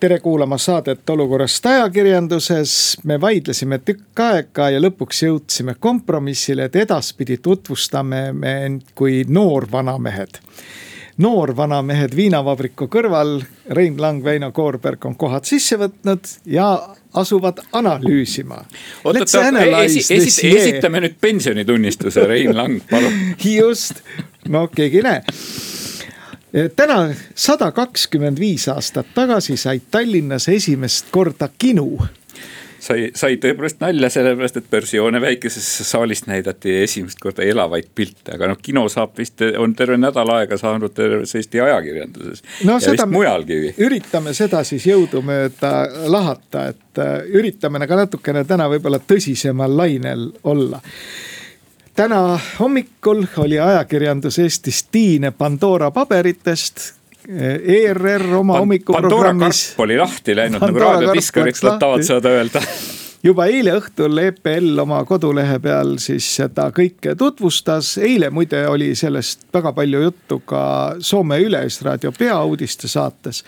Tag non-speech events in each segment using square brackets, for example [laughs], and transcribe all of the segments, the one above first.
tere kuulama saadet Olukorrast ajakirjanduses. me vaidlesime tükk aega ja lõpuks jõudsime kompromissile, et edaspidi tutvustame me end kui noorvanamehed. noorvanamehed viinavabriku kõrval, Rein Lang, Väino Koorberg on kohad sisse võtnud ja asuvad analüüsima. oot, oot, esi, esi, esitame nüüd pensionitunnistuse, Rein Lang, palun. [laughs] just, no keegi ei näe täna sada kakskümmend viis aastat tagasi sai Tallinnas esimest korda kinu sai, sai tõepoolest nalja, sellepärast et börsihoone väikesest saalist näidati esimest korda elavaid pilte, aga noh, kino saab vist, on terve nädal aega saanud terves Eesti ajakirjanduses no,. ja vist mujalgi. üritame seda siis jõudumööda lahata, et äh, üritame ka natukene täna võib-olla tõsisemal lainel olla täna hommikul oli ajakirjandus Eestis tiine Pandora paberitest. ERR oma hommikuprogrammis. Pandora karp oli lahti läinud nagu Pandora nagu raadiodiskarid tahavad saada öelda [laughs] juba eile õhtul EPL oma kodulehe peal siis seda kõike tutvustas, eile muide oli sellest väga palju juttu ka Soome Yleisraadio peauudiste saates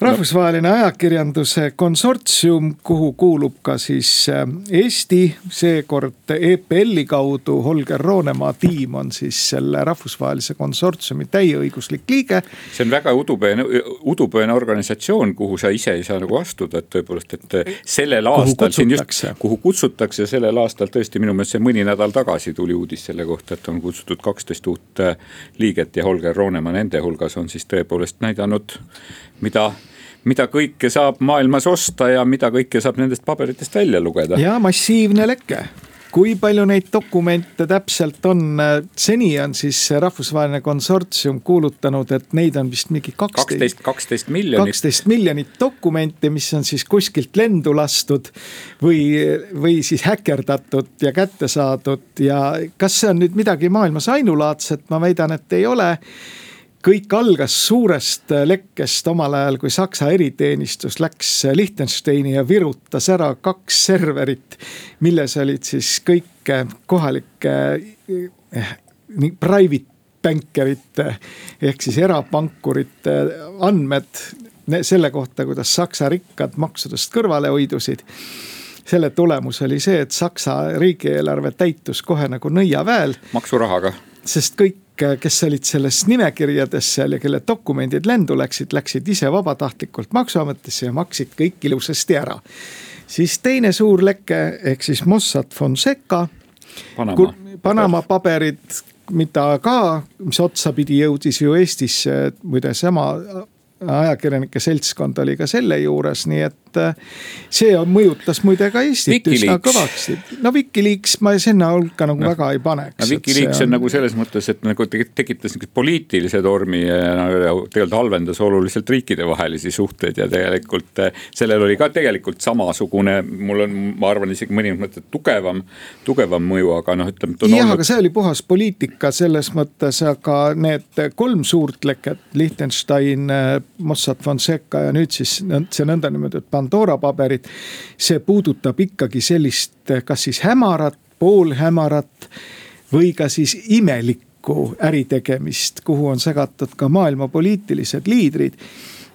rahvusvaheline ajakirjanduse konsortsium, kuhu kuulub ka siis äh, Eesti, seekord EPL-i kaudu Holger Roonemaa tiim on siis selle rahvusvahelise konsortsiumi täieõiguslik liige. see on väga udupõene, udupõene organisatsioon, kuhu sa ise ei saa nagu astuda, et tõepoolest, et sellel aastal siin just, kuhu kutsutakse sellel aastal tõesti minu meelest see mõni nädal tagasi tuli uudis selle kohta, et on kutsutud kaksteist uut äh, liiget ja Holger Roonemaa nende hulgas on siis tõepoolest näidanud mida mida kõike saab maailmas osta ja mida kõike saab nendest paberitest välja lugeda. ja massiivne leke. Kui palju neid dokumente täpselt on, seni on siis rahvusvaheline konsortsium kuulutanud, et neid on vist mingi kaksteist, kaksteist miljonit. kaksteist miljonit dokumenti, mis on siis kuskilt lendu lastud või, või siis häkkerdatud ja kätte saadud. Ja kas see on nüüd midagi maailmas ainulaadset, ma väidan, et ei ole kõik algas suurest lekkest omal ajal, kui Saksa eriteenistus läks Liechtensteini ja virutas ära kaks serverit, milles olid siis kõik kohalike eh, private bankerite ehk siis erapankurite andmed selle kohta, kuidas Saksa rikkad maksudest kõrvale hoidusid selle tulemus oli see, et Saksa riigieelarve täitus kohe nagu nõiaväel. maksurahaga. sest kõik kes olid selles nimekirjades seal ja kelle dokumendid lendu läksid, läksid ise vabatahtlikult maksuametisse ja maksid kõik ilusasti ära. siis teine suur leke ehk siis Mossad Fonseca. Panama, Panama paberid, mida ka, mis otsapidi jõudis ju Eestisse, muide sama ajakirjanike seltskond oli ka selle juures, nii et äh, see mõjutas muide ka Eestit üsna kõvasti. no Wikileaks ma sinna hulka nagu no, väga ei paneks. no Wikileaks on, on nagu selles mõttes, et nagu tekitas niisuguse poliitilise tormi ja nagu tegelikult halvendas oluliselt riikidevahelisi suhteid ja tegelikult äh, sellel oli ka tegelikult samasugune, mul on, ma arvan, isegi mõnes mõttes tugevam, tugevam mõju, aga noh, ütleme. jah olnud..., aga see oli puhas poliitika selles mõttes, aga need kolm suurt leket, Liechtenstein äh, Mossad Fonseca ja nüüd siis see nõndanimetatud Pandora paberid. see puudutab ikkagi sellist, kas siis hämarat, poolhämarat või ka siis imelikku äritegemist, kuhu on segatud ka maailma poliitilised liidrid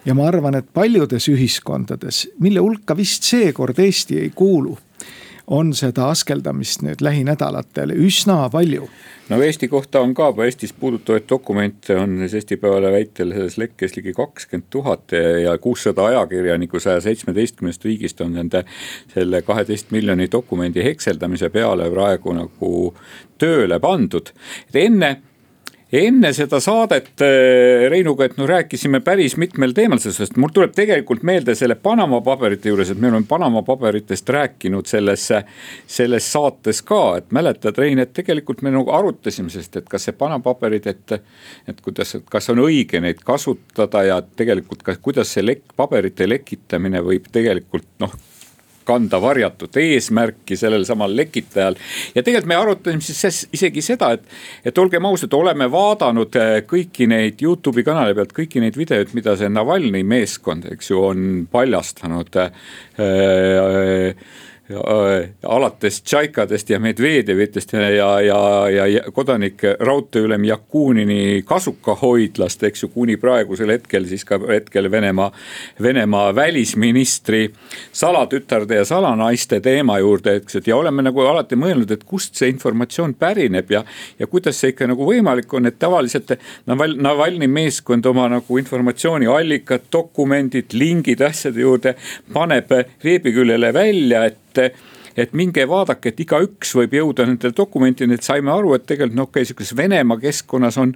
ja ma arvan, et paljudes ühiskondades, mille hulka vist seekord Eesti ei kuulu on seda askeldamist nüüd lähinädalatel üsna palju. no Eesti kohta on ka, Eestis puudutavaid dokumente on siis Eesti Päevalehe väitel selles lekkes ligi kakskümmend tuhat ja kuussada ajakirjanikku saja seitsmeteistkümnest riigist on nende selle kaheteist miljoni dokumendi hekseldamise peale praegu nagu tööle pandud. et enne enne seda saadet äh, Reinuga, et noh, rääkisime päris mitmel teemal sellest, mul tuleb tegelikult meelde selle Panama paberite juures, et me oleme Panama paberitest rääkinud selles, selles saates ka, et mäletad, Rein, et tegelikult me nagu arutasime sellest, et kas see Panama paberid, et. et kuidas, kas on õige neid kasutada ja tegelikult ka, kuidas see lekk, paberite lekitamine võib tegelikult noh kanda varjatud eesmärki sellel samal lekitajal. ja tegelikult me arutasime siis isegi seda, et, et olgem ausad, oleme vaadanud äh, kõiki neid Youtube'i kanali pealt kõiki neid videoid, mida see Navalnõi meeskond, eks ju, on paljastanud. Äh, Äh, alates Tšaikadest ja Medvedjevitest ja, ja, ja, ja kodanike raudteeülem Jakunini kasukahoidlast, eks ju, kuni praegusel hetkel siis ka hetkel Venemaa, Venemaa välisministri salatütarde ja salanaiste teema juurde, eks, et ja oleme nagu alati mõelnud, et kust see informatsioon pärineb ja, ja kuidas see ikka nagu võimalik on, et tavaliselt Naval-, Navalnõi meeskond oma nagu informatsiooniallikad, dokumendid, lingid asjade juurde paneb veebiküljele välja, et et et minge vaadake, et igaüks võib jõuda nendele dokumentideni, et saime aru, et tegelikult no okei okay,, sihukeses Venemaa keskkonnas on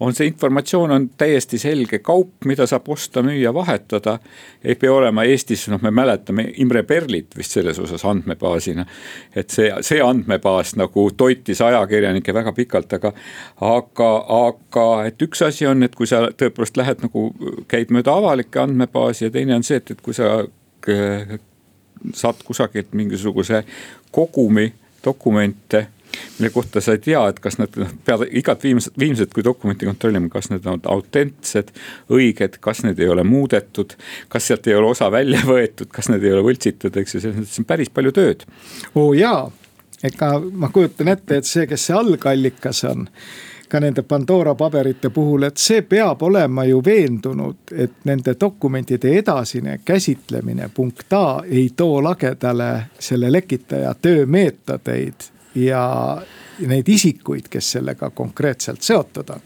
on see informatsioon on täiesti selge kaup, mida saab osta, müüa, vahetada. ei pea olema Eestis, noh, me mäletame Imre Perlit vist selles osas andmebaasina. et see, see andmebaas nagu toitis ajakirjanikke väga pikalt, aga, aga, aga et üks asi on, et kui sa tõepoolest lähed nagu, käid mööda avalikke andmebaasi ja teine on see, et, et kui sa saad kusagilt mingisuguse kogumi dokumente mille kohta sa ei tea, et kas nad noh, pead igat viimset, viimset kui dokumenti kontrollima, kas need on autentsed, õiged, kas need ei ole muudetud. kas sealt ei ole osa välja võetud, kas need ei ole võltsitud, eks ju, selles mõttes on päris palju tööd. oo jaa, ega ma kujutan ette, et see, kes see algallikas on ka nende Pandora paberite puhul, et see peab olema ju veendunud, et nende dokumentide edasine käsitlemine punkt A ei too lagedale selle lekitaja töömeetodeid ja neid isikuid, kes sellega konkreetselt seotud on.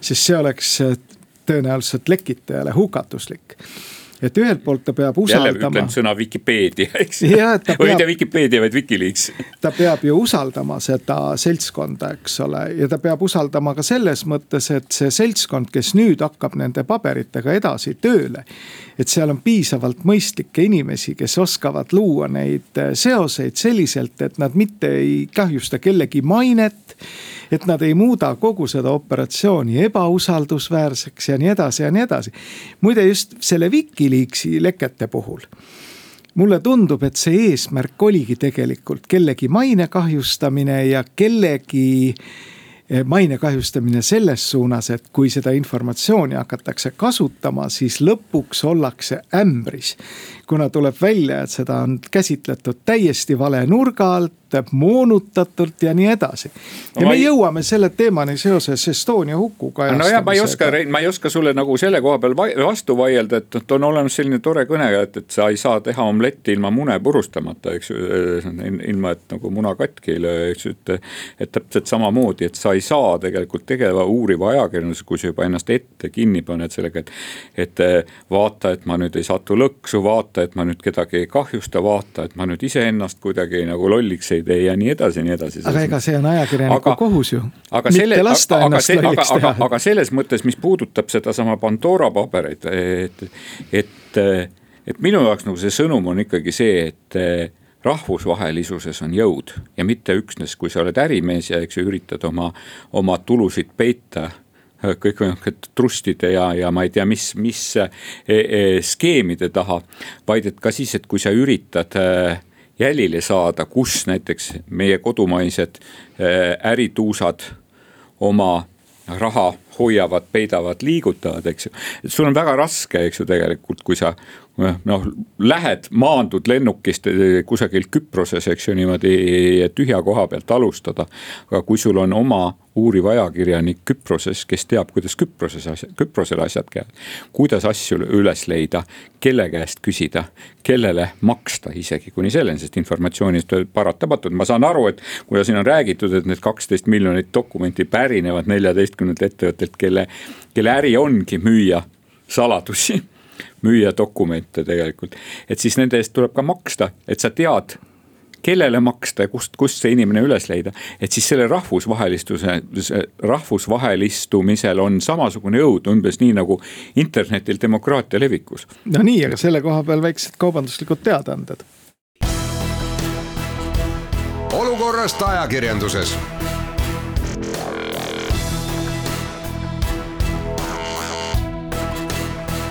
sest see oleks tõenäoliselt lekitajale hukatuslik et ühelt poolt ta peab usaldama. jälle ütlen sõna Vikipeedia, eks. [laughs] või mitte Vikipeedia, vaid Wikileaks. [laughs] ta peab ju usaldama seda seltskonda, eks ole, ja ta peab usaldama ka selles mõttes, et see seltskond, kes nüüd hakkab nende paberitega edasi tööle. Et seal on piisavalt mõistlikke inimesi, kes oskavad luua neid seoseid selliselt, et nad mitte ei kahjusta kellegi mainet et nad ei muuda kogu seda operatsiooni ebausaldusväärseks ja nii edasi ja nii edasi. muide just selle Wikileaksi lekete puhul mulle tundub, et see eesmärk oligi tegelikult kellegi maine kahjustamine ja kellegi eh, maine kahjustamine selles suunas, et kui seda informatsiooni hakatakse kasutama, siis lõpuks ollakse ämbris. Kuna tuleb välja, et seda on käsitletud täiesti vale nurga alt, moonutatult ja nii edasi. ja no, me ei... jõuame selle teemani seoses Estonia hukuga. no ja ma ei oska, Rein, ma ei oska sulle nagu selle koha peal vastu vaielda, et noh, on olemas selline tore kõne, et, et sa ei saa teha omletti ilma mune purustamata, eks ju. ilma, et nagu muna katki ei löö, eks ju, et, et täpselt samamoodi, et sa ei saa tegelikult tegeleda uuriva ajakirjandusega, kui sa juba ennast ette kinni paned sellega, et. et vaata, et ma nüüd ei satu lõksu, vaata, et ma nüüd kedagi ei kahjusta, vaata, et ma nüüd iseennast kuidagi nagu lolliks ei tee ja nii edasi ja nii edasi. aga ega see on ajakirjaniku kohus ju. aga selle, aga, aga, aga, aga, aga selles mõttes, mis puudutab sedasama Pandora pabereid, et, et, et minu jaoks nagu see sõnum on ikkagi see, et rahvusvahelisuses on jõud ja mitte üksnes, kui sa oled ärimees ja eks ju üritad oma, oma tulusid peita kõikvõimalike trustide ja, ja ma ei tea, mis, mis e, e, skeemide taha. vaid et ka siis, et kui sa üritad äh, jälile saada, kus näiteks meie kodumaised äh, ärituusad oma raha hoiavad, peidavad, liigutavad, eks ju. sul on väga raske, eks ju, tegelikult, kui sa noh, lähed, maandud lennukist äh, kusagil Küproses, eks ju, niimoodi tühja koha pealt alustada. aga kui sul on oma uuriv ajakirjanik Küproses, kes teab, kuidas Küproses asjad, Küprosel asjad käivad. kuidas asju üles leida, kelle käest küsida, kellele maksta isegi kuni selleni, sest informatsioonist paratamatult, ma saan aru, et. kuna siin on räägitud, et need kaksteist miljonit dokumenti pärinevad neljateistkümnelt ettevõttelt, kelle, kelle äri ongi müüa saladusi [laughs] müüa dokumente tegelikult, et siis nende eest tuleb ka maksta, et sa tead kellele maksta ja kust, kust see inimene üles leida. et siis selle rahvusvahelistuse, rahvusvahelistumisel on samasugune jõud umbes nii nagu internetil demokraatia levikus. no nii, aga selle koha peal väiksed kaubanduslikud teadaanded. olukorrast ajakirjanduses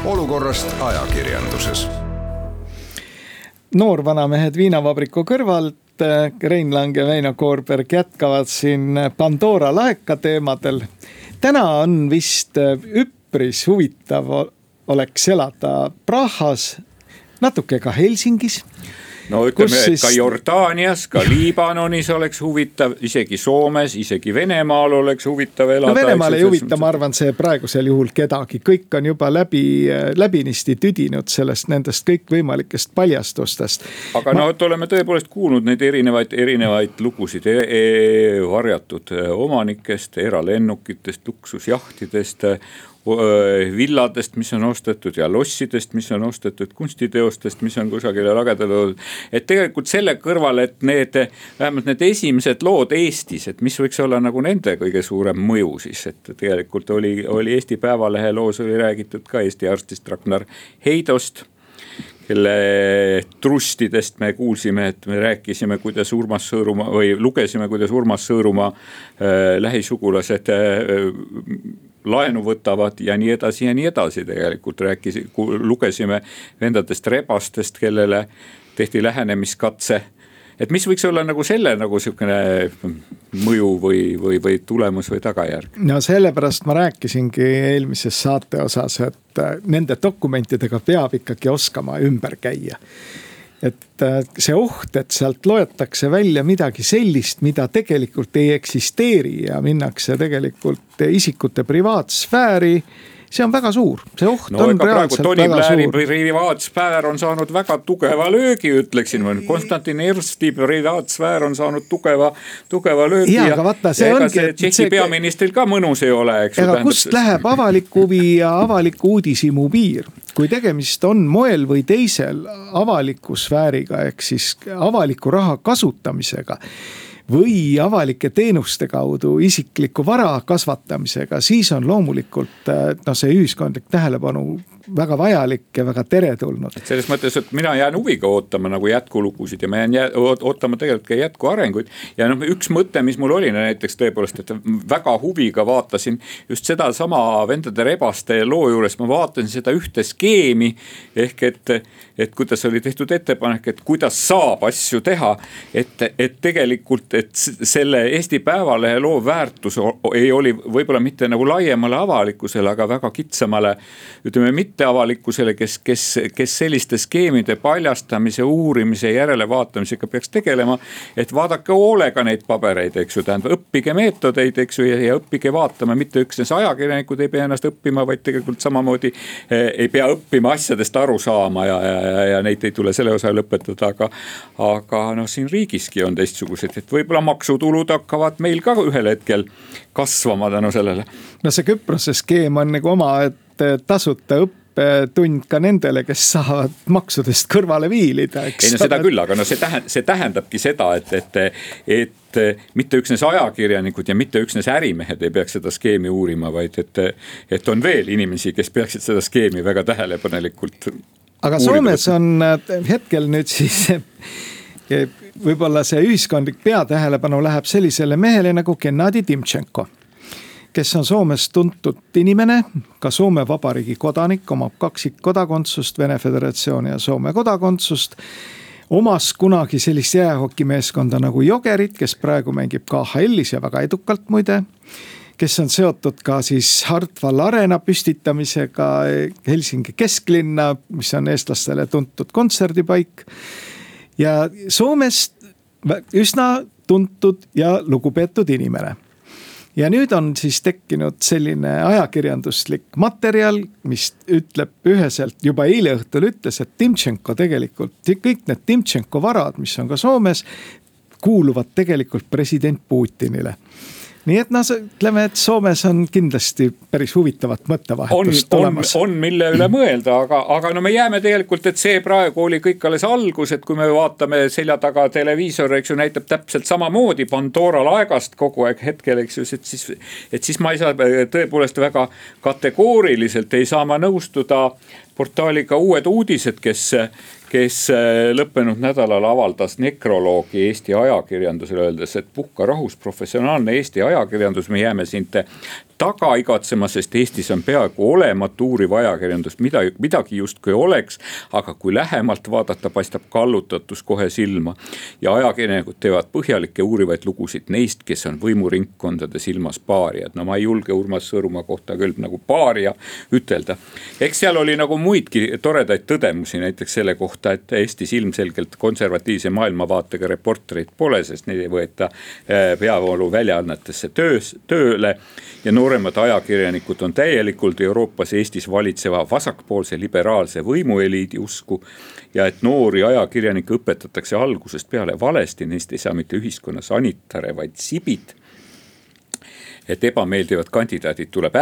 olukorrast ajakirjanduses noorvanamehed viinavabriku kõrvalt. Rein Lang ja Väino Koorberg jätkavad siin Pandora laeka teemadel. täna on vist üpris huvitav oleks elada Prahas, natuke ka Helsingis no ütleme, et siis... ka Jordaanias, ka Liibanonis oleks huvitav, isegi Soomes, isegi Venemaal oleks huvitav elada. no Venemaal ei huvita, ma arvan, see praegusel juhul kedagi, kõik on juba läbi, läbinisti tüdinud sellest, nendest kõikvõimalikest paljastustest. aga ma... no, et oleme tõepoolest kuulnud neid erinevaid, erinevaid lugusid e e varjatud omanikest, eralennukitest, luksusjahtidest villadest, mis on ostetud ja lossidest, mis on ostetud, kunstiteostest, mis on kusagile lagedale toodud. et tegelikult selle kõrval, et need, vähemalt need esimesed lood Eestis, et mis võiks olla nagu nende kõige suurem mõju siis, et tegelikult oli, oli Eesti Päevalehe loos oli räägitud ka Eesti arstist Ragnar Heidost kelle trustidest me kuulsime, et me rääkisime, kuidas Urmas Sõõrumaa või lugesime, kuidas Urmas Sõõrumaa äh, lähisugulased äh, laenu võtavad ja nii edasi ja nii edasi, tegelikult rääkis, lugesime vendadest rebastest, kellele tehti lähenemiskatse. Et mis võiks olla nagu selle nagu sihukene mõju või, või, või tulemus või tagajärg? no sellepärast ma rääkisingi eelmises saate osas, et nende dokumentidega peab ikkagi oskama ümber käia. Et äh, see oht, et sealt loetakse välja midagi sellist, mida tegelikult ei eksisteeri ja minnakse tegelikult isikute privaatsfääri see on väga suur, see oht no, on reaalselt Tony väga Blairi suur. privaatsfäär on saanud väga tugeva löögi, ütleksin ma. Konstantin Ersti privaatsfäär on saanud tugeva, tugeva löögi. ja, aga vaata, see ongi. Tšehhi see... peaministril ka mõnus ei ole, eks aga tähendab... kust läheb avalik huvi ja avaliku uudishimu piir? kui tegemist on moel või teisel avaliku sfääriga ehk siis avaliku raha kasutamisega või avalike teenuste kaudu isikliku vara kasvatamisega, siis on loomulikult noh, see ühiskondlik tähelepanu väga vajalik ja väga teretulnud. selles mõttes, et mina jään huviga ootama nagu jätkulugusid ja ma jään jää, ootama tegelikult ka jätkuarenguid. ja noh, üks mõte, mis mul oli näiteks tõepoolest, et väga huviga vaatasin just sedasama Vendade Rebaste loo juures, ma vaatasin seda ühte skeemi. ehk et, et kuidas oli tehtud ettepanek, et kuidas saab asju teha. et, et tegelikult, et selle Eesti Päevalehe loo väärtus ei oli võib-olla mitte nagu laiemale avalikkusele, aga väga kitsamale ütleme mitte mitteavalikkusele, kes, kes, kes selliste skeemide paljastamise, uurimise, järelevaatamisega peaks tegelema. et vaadake hoolega neid pabereid, eks ju, tähendab õppige meetodeid, eks ju, ja õppige vaatama, mitte üksnes ajakirjanikud ei pea ennast õppima, vaid tegelikult samamoodi eh, ei pea õppima asjadest aru saama ja, ja, ja, ja neid ei tule selle osa lõpetada, aga. aga noh, siin riigiski on teistsugused, et võib-olla maksutulud hakkavad meil ka ühel hetkel kasvama tänu sellele. no see Küprose skeem on nagu omaette tasuta õpe õppetund ka nendele, kes saavad maksudest kõrvale viilida, eks. ei no seda küll, aga no see tähendab, see tähendabki seda, et, et, et mitte üksnes ajakirjanikud ja mitte üksnes ärimehed ei peaks seda skeemi uurima, vaid et, et on veel inimesi, kes peaksid seda skeemi väga tähelepanelikult. aga Soomes on hetkel nüüd siis võib-olla see ühiskondlik peatähelepanu läheb sellisele mehele nagu Gennadi Timtšenko kes on Soomes tuntud inimene, ka Soome Vabariigi kodanik, omab kaksikkodakondsust, Vene Föderatsiooni ja Soome kodakondsust omas kunagi sellist jäähokimeeskonda nagu Jogerid, kes praegu mängib KHL-is ja väga edukalt muide. kes on seotud ka siis Hartwall Arena püstitamisega Helsingi kesklinna, mis on eestlastele tuntud kontserdipaik. ja Soomest üsna tuntud ja lugupeetud inimene ja nüüd on siis tekkinud selline ajakirjanduslik materjal, mis ütleb üheselt, juba eile õhtul ütles, et Timtšenko tegelikult, kõik need Timtšenko varad, mis on ka Soomes, kuuluvad tegelikult president Putinile nii et noh, ütleme, et Soomes on kindlasti päris huvitavat mõttevahetust tulemas. on, mille üle mõelda, aga, aga no me jääme tegelikult, et see praegu oli kõik alles algus, et kui me vaatame selja taga televiisor, eks ju, näitab täpselt samamoodi Pandora laegast kogu aeg hetkel, eks ju, et siis. et siis ma ei saa tõepoolest väga kategooriliselt ei saa ma nõustuda portaaliga Uued Uudised, kes, kes äh, lõppenud nädalal avaldas nekroloogi Eesti ajakirjandusele, öeldes, et puhka rahus, professionaalne Eesti ajakirjandus, me jääme sind taga igatsema, sest Eestis on peaaegu olematu uuriv ajakirjandus, mida, midagi justkui oleks. aga kui lähemalt vaadata, paistab kallutatus kohe silma. ja ajakirjanikud teevad põhjalikke uurivaid lugusid neist, kes on võimuringkondade silmas paarijad. no ma ei julge Urmas Sõõrumaa kohta küll nagu paaria ütelda. eks seal oli nagu muidki toredaid tõdemusi, näiteks selle kohta, et Eestis ilmselgelt konservatiivse maailmavaatega reportereid pole, sest neid ei võeta eh, peavooluväljaannetesse töös, tööle ja nooremad ajakirjanikud on täielikult Euroopas, Eestis valitseva vasakpoolse liberaalse võimueliidi usku. ja et noori ajakirjanikke õpetatakse algusest peale valesti, neist ei saa mitte ühiskonna sanitare, vaid sibid et ebameeldivad kandidaadid tuleb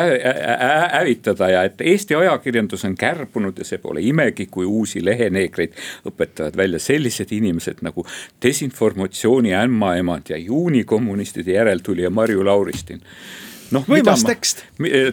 hävitada ja et Eesti ajakirjandus on kärbunud ja see pole imegi, kui uusi leheneegreid õpetavad välja sellised inimesed nagu desinformatsiooni ämmaemand ja juunikommunistide järeltulija Marju Lauristin noh, võimas tekst.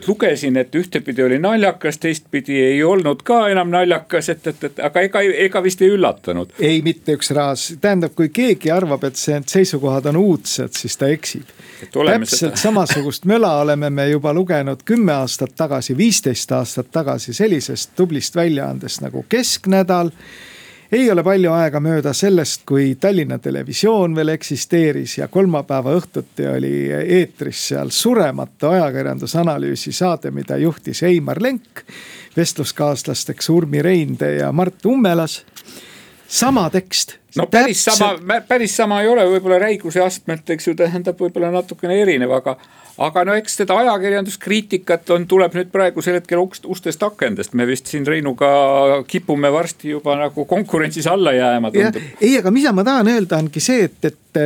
lugesin, et ühtepidi oli naljakas, teistpidi ei olnud ka enam naljakas, et, et, et aga ega, ega vist ei üllatanud. ei, mitte üks raas, tähendab, kui keegi arvab, et see seisukohad on uudsed, siis ta eksib. täpselt seda... [laughs] samasugust möla oleme me juba lugenud kümme aastat tagasi, viisteist aastat tagasi sellisest tublist väljaandest nagu Kesknädal ei ole palju aega mööda sellest, kui Tallinna Televisioon veel eksisteeris ja kolmapäeva õhtuti oli eetris seal surematu ajakirjandusanalüüsi saade, mida juhtis Heimar Lenk. vestluskaaslasteks Urmi Reinde ja Mart Ummelas. Sama tekst. No päris Täpselt... sama, päris sama ei ole, võib-olla räiguse astmelt, eks ju, tähendab võib-olla natukene erinev, aga aga no eks seda ajakirjanduskriitikat on, tuleb nüüd praegusel hetkel ust, ustest akendest, me vist siin Reinuga kipume varsti juba nagu konkurentsis alla jääma tundub. ei, aga mida ma tahan öelda, ongi see, et, et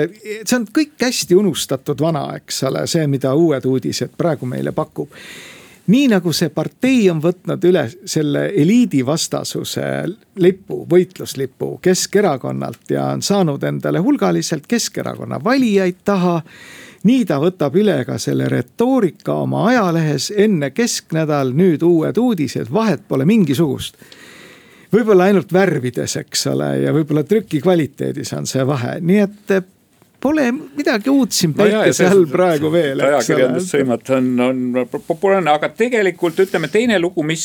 see on kõik hästi unustatud vana, eks ole, see, mida Uued Uudised praegu meile pakub nii nagu see partei on võtnud üle selle eliidivastasuse lipu, võitluslipu Keskerakonnalt ja on saanud endale hulgaliselt Keskerakonna valijaid taha nii ta võtab üle ka selle retoorika oma ajalehes enne kesknädal, nüüd uued uudised, vahet pole mingisugust. võib-olla ainult värvides, eks ole, ja võib-olla trüki kvaliteedis on see vahe, nii et pole midagi uut siin päikese no all praegu veel. ajakirjandussõimad on, on populaarne, aga tegelikult ütleme, teine lugu, mis,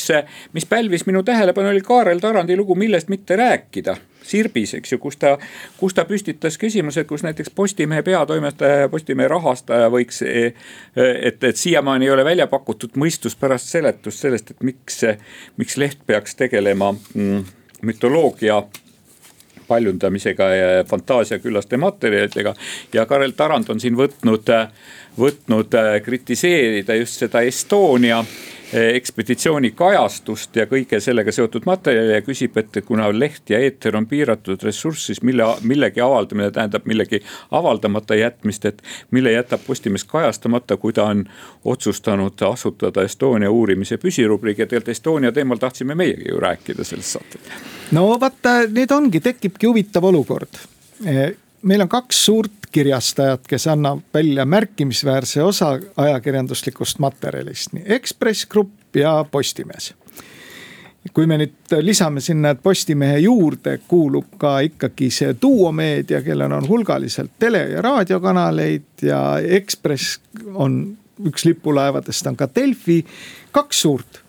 mis pälvis minu tähelepanu, oli Kaarel Tarandi lugu Millest mitte rääkida Sirbis, eks ju, kus ta, kus ta püstitas küsimuse, kus näiteks Postimehe peatoimetaja, Postimehe rahastaja võiks. et, et siiamaani ei ole välja pakutud mõistuspärast seletust sellest, et miks, miks leht peaks tegelema mm, mütoloogia paljundamisega ja fantaasiaküllaste materjalidega. ja Karel Tarand on siin võtnud, võtnud kritiseerida just seda Estonia Eh, ekspeditsiooni kajastust ja kõige sellega seotud materjali ja küsib, et kuna leht ja eeter on piiratud ressurss, siis mille, millegi avaldamine tähendab millegi avaldamata jätmist, et mille jätab Postimees kajastamata, kui ta on otsustanud asutada Estonia uurimise püsirubriigi ja tegelikult Estonia teemal tahtsime meiegi ju rääkida selles saates. no vaata, nüüd ongi, tekibki huvitav olukord meil on kaks suurt kirjastajat, kes annab välja märkimisväärse osa ajakirjanduslikust materjalist, nii Ekspress Grupp ja Postimees. kui me nüüd lisame sinna, et Postimehe juurde kuulub ka ikkagi see duomeedia, kellel on hulgaliselt tele- ja raadiokanaleid ja Ekspress on üks lipulaevadest on ka Delfi, kaks suurt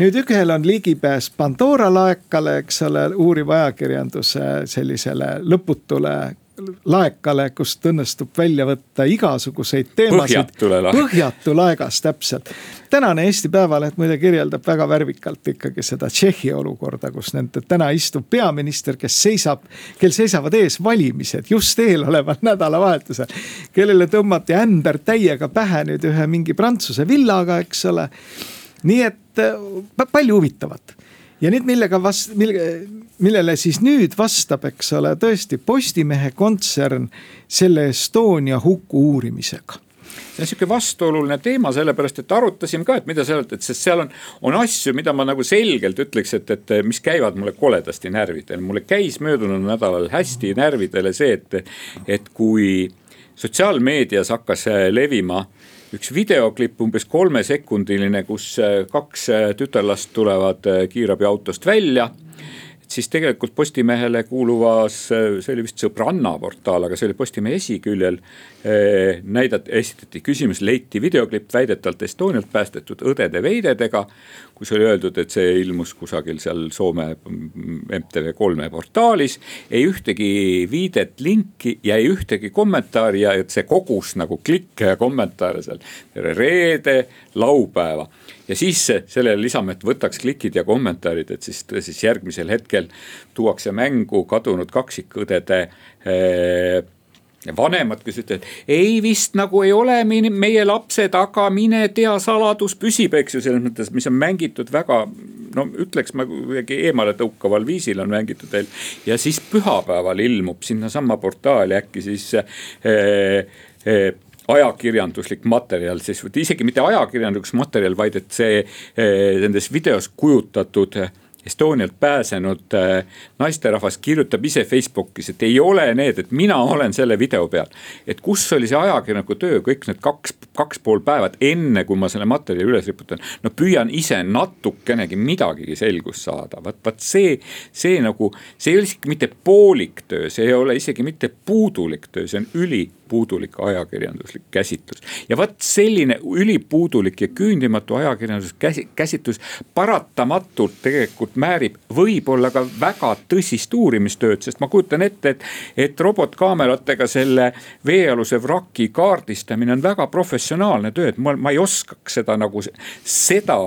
nüüd ühel on ligipääs Pandora laekale, eks ole, uuriva ajakirjanduse sellisele lõputule laekale, kust õnnestub välja võtta igasuguseid teemasid. põhjatu laegas, täpselt. tänane Eesti Päevaleht muide kirjeldab väga värvikalt ikkagi seda Tšehhi olukorda, kus nende täna istub peaminister, kes seisab, kel seisavad ees valimised just eeloleval [laughs] nädalavahetusel. kellele tõmmati ämber täiega pähe nüüd ühe mingi prantsuse villaga, eks ole. nii et äh, palju huvitavat ja nüüd millega vast-, mille, millele siis nüüd vastab, eks ole, tõesti Postimehe kontsern selle Estonia huku uurimisega see on sihuke vastuoluline teema, sellepärast et arutasime ka, et mida seal, et sest seal on, on asju, mida ma nagu selgelt ütleks, et, et mis käivad mulle koledasti närvidele. mulle käis möödunud nädalal hästi närvidele see, et, et kui sotsiaalmeedias hakkas levima äh, üks videoklipp, umbes kolmesekundiline, kus äh, kaks äh, tütarlast tulevad äh, kiirabiautost välja siis tegelikult Postimehele kuuluvas, see oli vist Sõbranna portaal, aga see oli Postimehe esiküljel. näidati, esitati küsimus, leiti videoklipp väidetavalt Estonialt päästetud õdede-veidedega. Kus oli öeldud, et see ilmus kusagil seal Soome MTV3 portaalis. ei ühtegi viidet, linki ja ei ühtegi kommentaari ja et see kogus nagu klikke ja kommentaare seal reede, laupäeva ja siis sellele lisame, et võtaks klikid ja kommentaarid, et siis, siis järgmisel hetkel tuuakse mängu kadunud kaksikõdede eh, vanemad, kes ütlevad, ei vist nagu ei ole meie lapsed, aga mine tea, saladus püsib, eks ju, selles mõttes, mis on mängitud väga. no ütleks ma kuidagi eemaletõukaval viisil on mängitud veel ja siis pühapäeval ilmub sinnasama portaali äkki siis eh, eh, ajakirjanduslik materjal, siis isegi mitte ajakirjanduslik materjal, vaid et see eh, nendes videos kujutatud Estonialt pääsenud äh, naisterahvas kirjutab ise Facebookis, et ei ole need, et mina olen selle video peal. et kus oli see ajakirjaniku töö kõik need kaks, kaks pool päevad, enne kui ma selle materjali üles riputan. no püüan ise natukenegi midagigi selgust saada, vot, vot see, see nagu, see ei ole isegi mitte poolik töö, see ei ole isegi mitte puudulik töö, see on üli puudulik ajakirjanduslik käsitlus. ja vot selline ülipuudulik ja küündimatu ajakirjanduslik käsitlus paratamatult tegelikult määrib võib-olla ka väga tõsist uurimistööd, sest ma kujutan ette, et, et robotkaameratega selle veealuse vraki kaardistamine on väga professionaalne töö, et ma, ma ei oskaks seda nagu, seda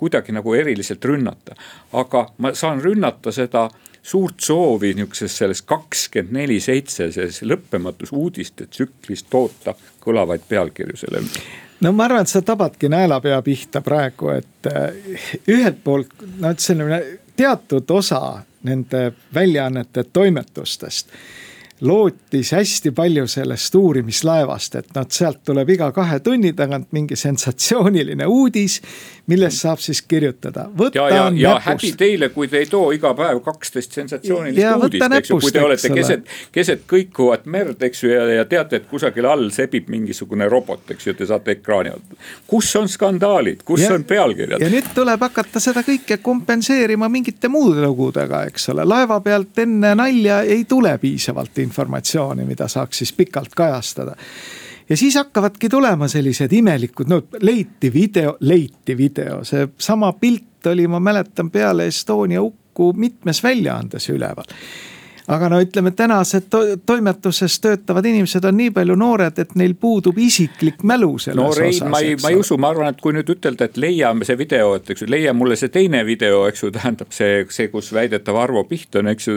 kuidagi nagu eriliselt rünnata. aga ma saan rünnata seda suurt soovi nihukeses selles kakskümmend neli seitse, selles lõppematus uudiste tsüklis toota kõlavaid pealkirju selle ümber. No ma arvan, et sa tabadki naelapea pihta praegu, et äh, ühelt poolt noh, et selline teatud osa nende väljaannete toimetustest lootis hästi palju sellest uurimislaevast, et noh, sealt tuleb iga kahe tunni tagant mingi sensatsiooniline uudis, millest saab siis kirjutada. ja, ja, ja häbi teile, kui te ei too iga päev kaksteist sensatsioonilist ja, uudist, eks ju, kui te olete keset, keset kõikuvat merd, eks ju, ja, ja teate, et kusagil all sebib mingisugune robot, eks ju, te saate ekraani alt. kus on skandaalid, kus ja, on pealkirjad? ja nüüd tuleb hakata seda kõike kompenseerima mingite muude lugudega, eks ole, laeva pealt enne nalja ei tule piisavalt informatsiooni, mida saaks siis pikalt kajastada. Ja siis hakkavadki tulema sellised imelikud, no leiti video, leiti video, seesama pilt oli, ma mäletan, peale Estonia hukku mitmes väljaandes üleval aga no ütleme, tänased to toimetuses töötavad inimesed on nii palju noored, et neil puudub isiklik mälu selles no, Rein, osas. ma ei, ma ei usu, ma arvan, et kui nüüd ütelda, et leia see video, et eks ju, leia mulle see teine video, eks ju, [laughs] tähendab see, see, kus väidetav Arvo Piht on, eks ju,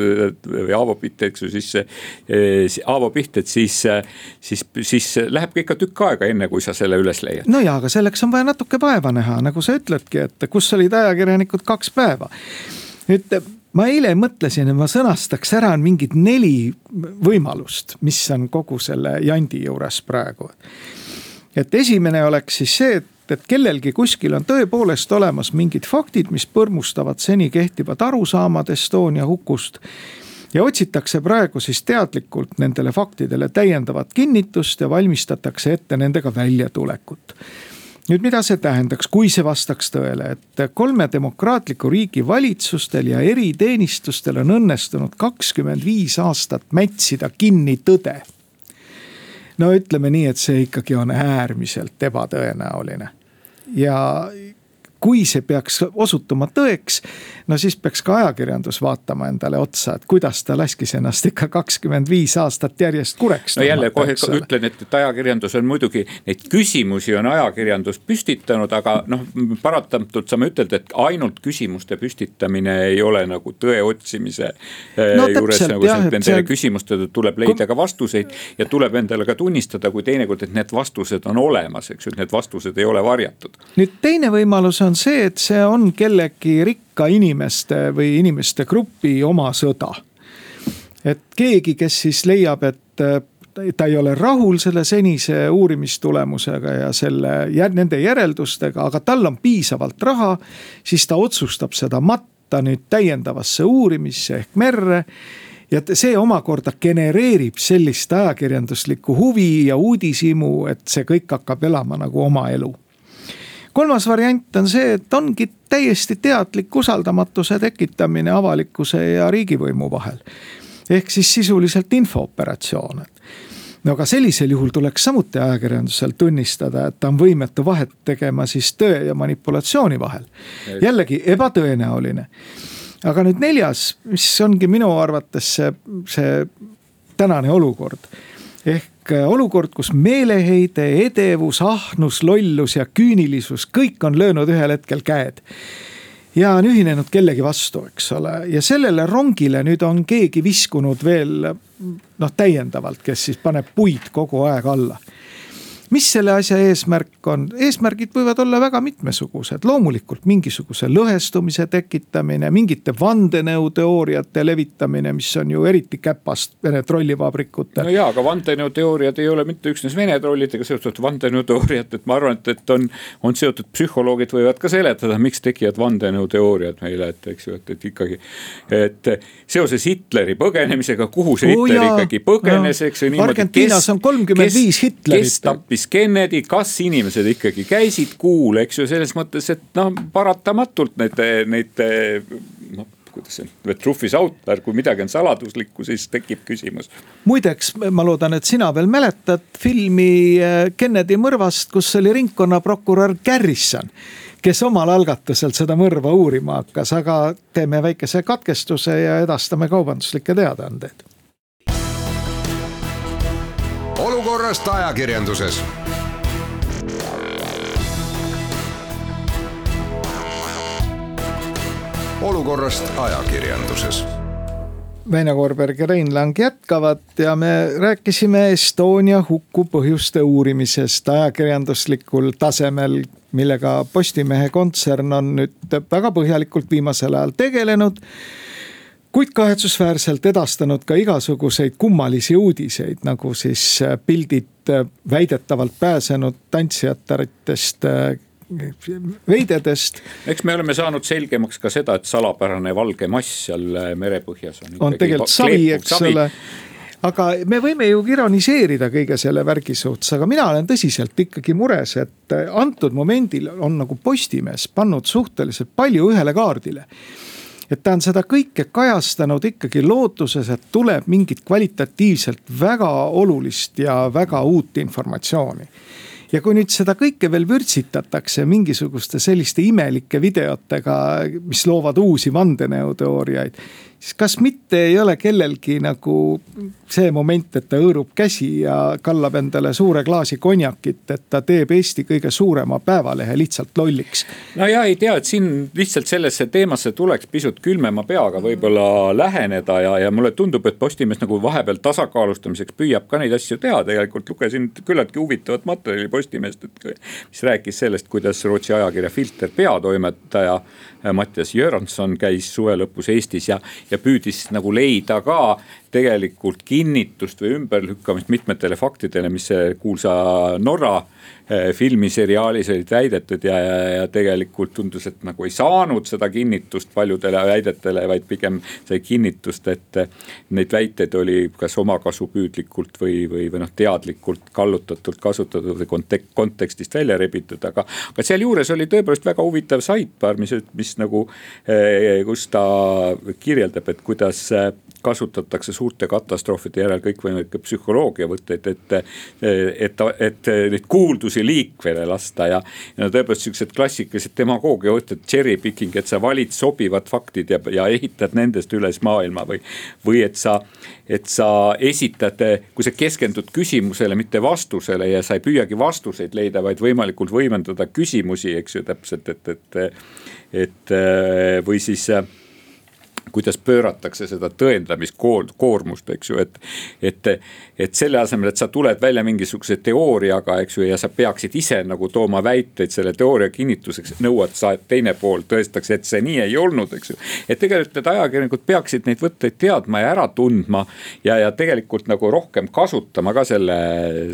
või Aavo Piht, eks ju, siis eh,. Aavo Piht, et siis, siis, siis läheb ikka tükk aega, enne kui sa selle üles leiad. no ja, aga selleks on vaja natuke vaeva näha, nagu sa ütledki, et kus olid ajakirjanikud kaks päeva. nüüd ma eile mõtlesin, et ma sõnastaks ära mingid neli võimalust, mis on kogu selle jandi juures praegu. et esimene oleks siis see, et, et kellelgi kuskil on tõepoolest olemas mingid faktid, mis põrmustavad seni kehtivad arusaamad Estonia hukust ja otsitakse praegu siis teadlikult nendele faktidele täiendavat kinnitust ja valmistatakse ette nendega väljatulekut nüüd, mida see tähendaks, kui see vastaks tõele, et kolme demokraatliku riigi valitsustel ja eriteenistustel on õnnestunud kakskümmend viis aastat mätsida kinni tõde. no ütleme nii, et see ikkagi on äärmiselt ebatõenäoline ja kui see peaks osutuma tõeks, no siis peaks ka ajakirjandus vaatama endale otsa, et kuidas ta laskis ennast ikka kakskümmend viis aastat järjest kureks. no jälle kohe ütlen, et, et ajakirjandus on muidugi, neid küsimusi on ajakirjandus püstitanud, aga noh, paratamatult saame ütelda, et ainult küsimuste püstitamine ei ole nagu tõe otsimise eh, no, juures nagu jah, nendele see... küsimustele tuleb leida ka vastuseid ja tuleb endale ka tunnistada, kui teinekord, et need vastused on olemas, eks ju, et need vastused ei ole varjatud. nüüd teine võimalus on see, et see on kellegi rikka inimeste või inimeste grupi oma sõda. et keegi, kes siis leiab, et äh, ta ei ole rahul selle senise uurimistulemusega ja selle, nende järeldustega, aga tal on piisavalt raha, siis ta otsustab seda matta nüüd täiendavasse uurimisse ehk merre ja see omakorda genereerib sellist ajakirjanduslikku huvi ja uudishimu, et see kõik hakkab elama nagu oma elu kolmas variant on see, et ongi täiesti teadlik usaldamatuse tekitamine avalikkuse ja riigivõimu vahel. ehk siis sisuliselt infooperatsioon, no aga sellisel juhul tuleks samuti ajakirjandusel tunnistada, et ta on võimetu vahet tegema siis tõe ja manipulatsiooni vahel. jällegi ebatõenäoline. aga nüüd neljas, mis ongi minu arvates see, see tänane olukord. ehk olukord, kus meeleheide, edevus, ahnus, lollus ja küünilisus, kõik on löönud ühel hetkel käed. Ja on ühinenud kellegi vastu, eks ole, ja sellele rongile nüüd on keegi viskunud veel noh, täiendavalt, kes siis paneb puid kogu aeg alla mis selle asja eesmärk on? eesmärgid võivad olla väga mitmesugused, loomulikult mingisuguse lõhestumise tekitamine, mingite vandenõuteooriate levitamine, mis on ju eriti käpast Vene trollivabrikutel. no jaa, aga vandenõuteooriad ei ole mitte üksnes Vene trollidega seotud vandenõuteooriad, et ma arvan, et, et on, on seotud, psühholoogid võivad ka seletada, miks tekivad vandenõuteooriad meile, et eks ju, et, et ikkagi. et seoses Hitleri põgenemisega, kuhu see Hitler oh, jaa, ikkagi põgenes, eks ju. Argentiinas on kolmkümmend viis Hitlerit. kes tappis siis Kennedy, kas inimesed ikkagi käisid kuul, eks ju, selles mõttes, et noh, paratamatult need, neid noh kuidas see, truffis autor, kui midagi on saladuslikku, siis tekib küsimus. muideks, ma loodan, et sina veel mäletad filmi äh, Kennedy mõrvast, kus oli ringkonnaprokurör Garrison kes omal algatusel seda mõrva uurima hakkas, aga teeme väikese katkestuse ja edastame kaubanduslikke teadaandeid olukorrast ajakirjanduses. olukorrast ajakirjanduses. Väino Koorberg ja Rein Lang jätkavad ja me rääkisime Estonia huku põhjuste uurimisest ajakirjanduslikul tasemel, millega Postimehe kontsern on nüüd väga põhjalikult viimasel ajal tegelenud kuid kahetsusväärselt edastanud ka igasuguseid kummalisi uudiseid, nagu siis äh, pildid äh, väidetavalt pääsenud tantsijataritest äh, veidedest. eks me oleme saanud selgemaks ka seda, et salapärane valge mass seal merepõhjas on. on tegelikult savi, eks ole aga me võime ju ironiseerida kõige selle värgi suhtes, aga mina olen tõsiselt ikkagi mures, et antud momendil on nagu Postimees pannud suhteliselt palju ühele kaardile et ta on seda kõike kajastanud ikkagi lootuses, et tuleb mingit kvalitatiivselt väga olulist ja väga uut informatsiooni ja kui nüüd seda kõike veel vürtsitatakse mingisuguste selliste imelike videotega, mis loovad uusi vandenõuteooriaid siis kas mitte ei ole kellelgi nagu see moment, et ta hõõrub käsi ja kallab endale suure klaasi konjakit, et ta teeb Eesti kõige suurema päevalehe lihtsalt lolliks. no ja ei tea, et siin lihtsalt sellesse teemasse tuleks pisut külmema peaga võib-olla läheneda ja, ja mulle tundub, et Postimees nagu vahepeal tasakaalustamiseks püüab ka neid asju teha, tegelikult lugesin küllaltki huvitavat materjali Postimehest, et. mis rääkis sellest, kuidas Rootsi ajakirja Filter peatoimetaja Mattias Jörnson käis suve lõpus Eestis ja, ja püüdis nagu leida ka tegelikult kinnitust või ümberlükkamist mitmetele faktidele, mis see kuulsa Norra eh, filmiseriaalis olid väidetud ja, ja, ja tegelikult tundus, et nagu ei saanud seda kinnitust paljudele väidetele, vaid pigem sai kinnitust, et neid väiteid oli kas omakasupüüdlikult või, või, või noh, teadlikult kallutatult kasutatud või kontek-, kontekstist välja rebitud, aga. aga sealjuures oli tõepoolest väga huvitav sidebar, mis, mis nagu, eh, kus ta kirjeldab, et kuidas kasutatakse suurte katastroofide järel kõikvõimalikke psühholoogiavõtteid, et, et, et, neid kuuldusi liikvele lasta ja. ja tõepoolest siuksed klassikalised demagoogiavõtted, cherry picking, et sa valid sobivad faktid ja, ja ehitad nendest üles maailma või. või et sa, et sa esitad, kui sa keskendud küsimusele, mitte vastusele ja sa ei püüagi vastuseid leida, vaid võimalikult võimendada küsimusi, eks ju täpselt, et, et, et või siis kuidas pööratakse seda tõendamiskoormust, eks ju, et. et, et selle asemel, et sa tuled välja mingisuguse teooriaga, eks ju, ja sa peaksid ise nagu tooma väiteid selle teooria kinnituseks, nõuad sa, et teine pool tõestaks, et see nii ei olnud, eks ju. et tegelikult need ajakirjanikud peaksid neid võtteid teadma ja ära tundma ja, ja tegelikult nagu rohkem kasutama ka selle,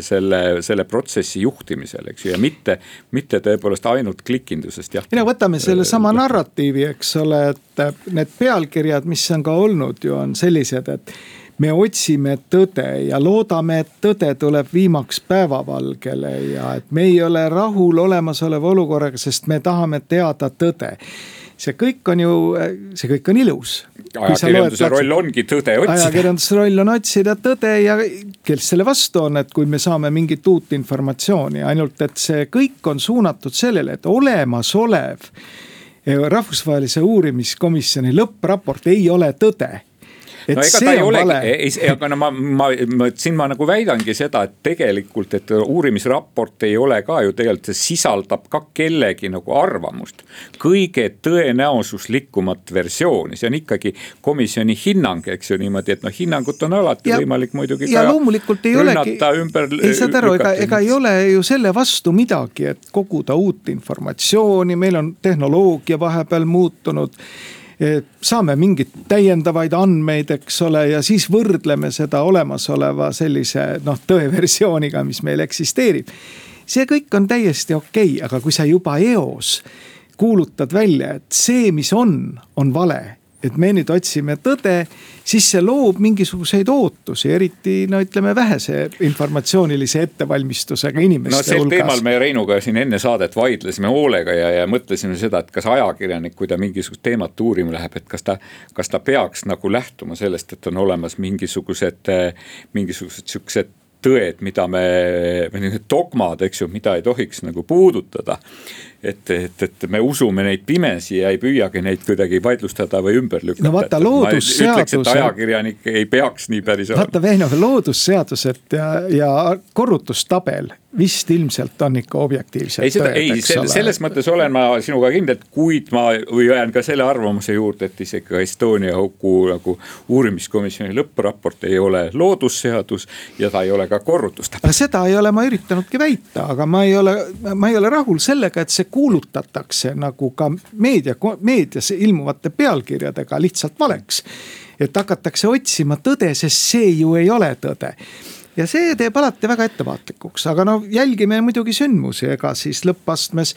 selle, selle protsessi juhtimisel, eks ju, ja mitte, mitte tõepoolest ainult klikindusest, jah. no võtame sellesama narratiivi, eks ole, et need pealkirjad, mis on ka olnud ju on sellised, et me otsime tõde ja loodame, et tõde tuleb viimaks päevavalgele ja et me ei ole rahul olemasoleva olukorraga, sest me tahame teada tõde see kõik on ju, see kõik on ilus. ajakirjanduse roll ongi tõde otsida. ajakirjanduse roll on otsida tõde ja kes selle vastu on, et kui me saame mingit uut informatsiooni, ainult et see kõik on suunatud sellele, et olemasolev rahvusvahelise uurimiskomisjoni lõppraport ei ole tõde no ega ta ei olegi, aga no ma, ma, ma siin ma nagu väidangi seda, et tegelikult, et uurimisraport ei ole ka ju tegelikult, see sisaldab ka kellegi nagu arvamust. kõige tõenäosuslikumat versiooni, see on ikkagi komisjoni hinnang, eks ju niimoodi, et noh, hinnangut on alati ja, võimalik muidugi. ja loomulikult ei olegi, ei saad aru, ega, ega ei ole ju selle vastu midagi, et koguda uut informatsiooni, meil on tehnoloogia vahepeal muutunud saame mingeid täiendavaid andmeid, eks ole, ja siis võrdleme seda olemasoleva sellise noh, tõeversiooniga, mis meil eksisteerib. see kõik on täiesti okei okay,, aga kui sa juba eos kuulutad välja, et see, mis on, on vale et me nüüd otsime tõde, siis see loob mingisuguseid ootusi, eriti no ütleme vähese informatsioonilise ettevalmistusega inimeste no, sel hulgas. teemal me Reinuga siin enne saadet vaidlesime hoolega ja, ja mõtlesime seda, et kas ajakirjanik, kui ta mingisugust teemat uurima läheb, et kas ta, kas ta peaks nagu lähtuma sellest, et on olemas mingisugused, mingisugused siuksed tõed, mida me, või need dogmad, eks ju, mida ei tohiks nagu puudutada et, et, et me usume neid pimesi ja ei püüagi neid kuidagi vaidlustada või ümber lükata. no vaata loodusseadus. ajakirjanik ei peaks nii päris olema. vaata Veino, loodusseadused ja, ja korrutustabel vist ilmselt on ikka objektiivsed. ei, seda, ei, selles mõttes olen ma sinuga kindel, kuid ma jään ka selle arvamuse juurde, et isegi Estonia huku nagu uurimiskomisjoni lõppraport ei ole loodusseadus ja ta ei ole ka korrutustabel. seda ei ole ma üritanudki väita, aga ma ei ole, ma ei ole rahul sellega, et see kuulutatakse nagu ka meedia, meedias ilmuvate pealkirjadega lihtsalt valeks. et hakatakse otsima tõde, sest see ju ei ole tõde. Ja see teeb alati väga ettevaatlikuks, aga no jälgime muidugi sündmusi, ega siis lõppastmes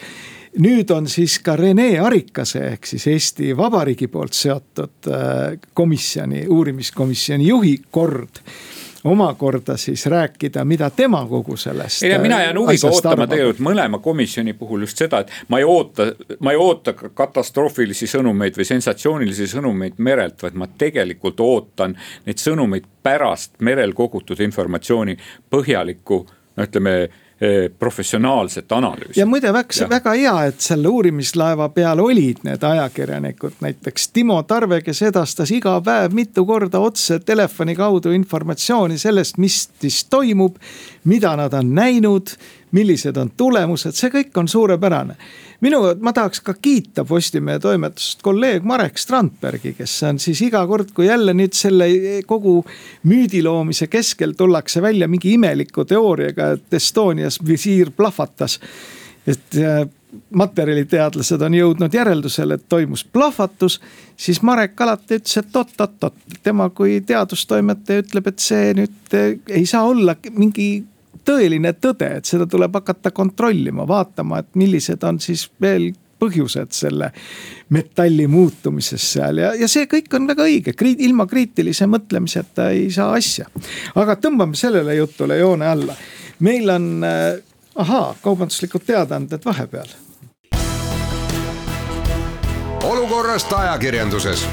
nüüd on siis ka Rene Arikase ehk siis Eesti Vabariigi poolt seotud äh, komisjoni, uurimiskomisjoni juhi kord omakorda siis rääkida, mida tema kogu sellest. ja mina jään huviga ootama tegelikult mõlema komisjoni puhul just seda, et ma ei oota, ma ei oota katastroofilisi sõnumeid või sensatsioonilisi sõnumeid merelt, vaid ma tegelikult ootan neid sõnumeid pärast merel kogutud informatsiooni põhjalikku no ütleme professionaalset analüüsi. ja muide väga, väga hea, et selle uurimislaeva peal olid need ajakirjanikud, näiteks Timo Tarve, kes edastas iga päev mitu korda otse telefoni kaudu informatsiooni sellest, mis siis toimub. mida nad on näinud, millised on tulemused, see kõik on suurepärane minu, ma tahaks ka kiita Postimehe toimetust kolleeg Marek Strandbergi, kes on siis iga kord, kui jälle nüüd selle kogu müüdi loomise keskel tullakse välja mingi imeliku teooriaga, et Estonias visiir plahvatas. et äh, materjaliteadlased on jõudnud järeldusele, et toimus plahvatus, siis Marek alati ütles, et oot-oot-oot, tema kui teadustoimetaja ütleb, et see nüüd äh, ei saa olla mingi tõeline tõde, et seda tuleb hakata kontrollima, vaatama, et millised on siis veel põhjused selle metalli muutumises seal ja, ja see kõik on väga õige, ilma kriitilise mõtlemiseta ei saa asja. aga tõmbame sellele jutule joone alla. meil on äh,, ahaa, kaubanduslikud teadaanded vahepeal. olukorrast ajakirjanduses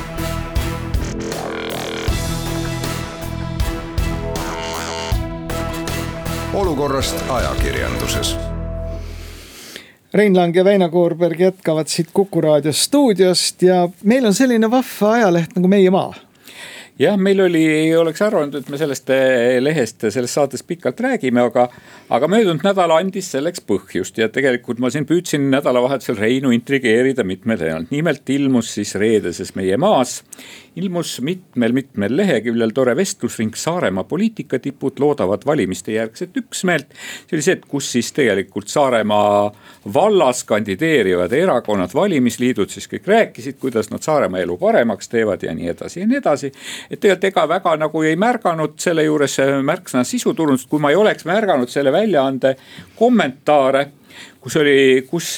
olukorrast ajakirjanduses. Rein Lang ja Väino Koorberg jätkavad siit Kuku raadio stuudiost ja meil on selline vahva ajaleht nagu Meie Maa jah, meil oli, ei oleks arvanud, et me sellest eh, lehest selles saates pikalt räägime, aga, aga möödunud nädal andis selleks põhjust ja tegelikult ma siin püüdsin nädalavahetusel Reinu intrigeerida mitmel teemal. nimelt ilmus siis reedeses Meie Maas ilmus mitmel-mitmel leheküljel tore vestlusring Saaremaa poliitikatipud loodavad valimiste järgset üksmeelt. see oli see, et kus siis tegelikult Saaremaa vallas kandideerivad erakonnad, valimisliidud siis kõik rääkisid, kuidas nad Saaremaa elu paremaks teevad ja nii edasi ja nii edasi. et tegelikult ega väga nagu ei märganud selle juures märksõna sisu tulnud, kui ma ei oleks märganud selle väljaande kommentaare kus oli, kus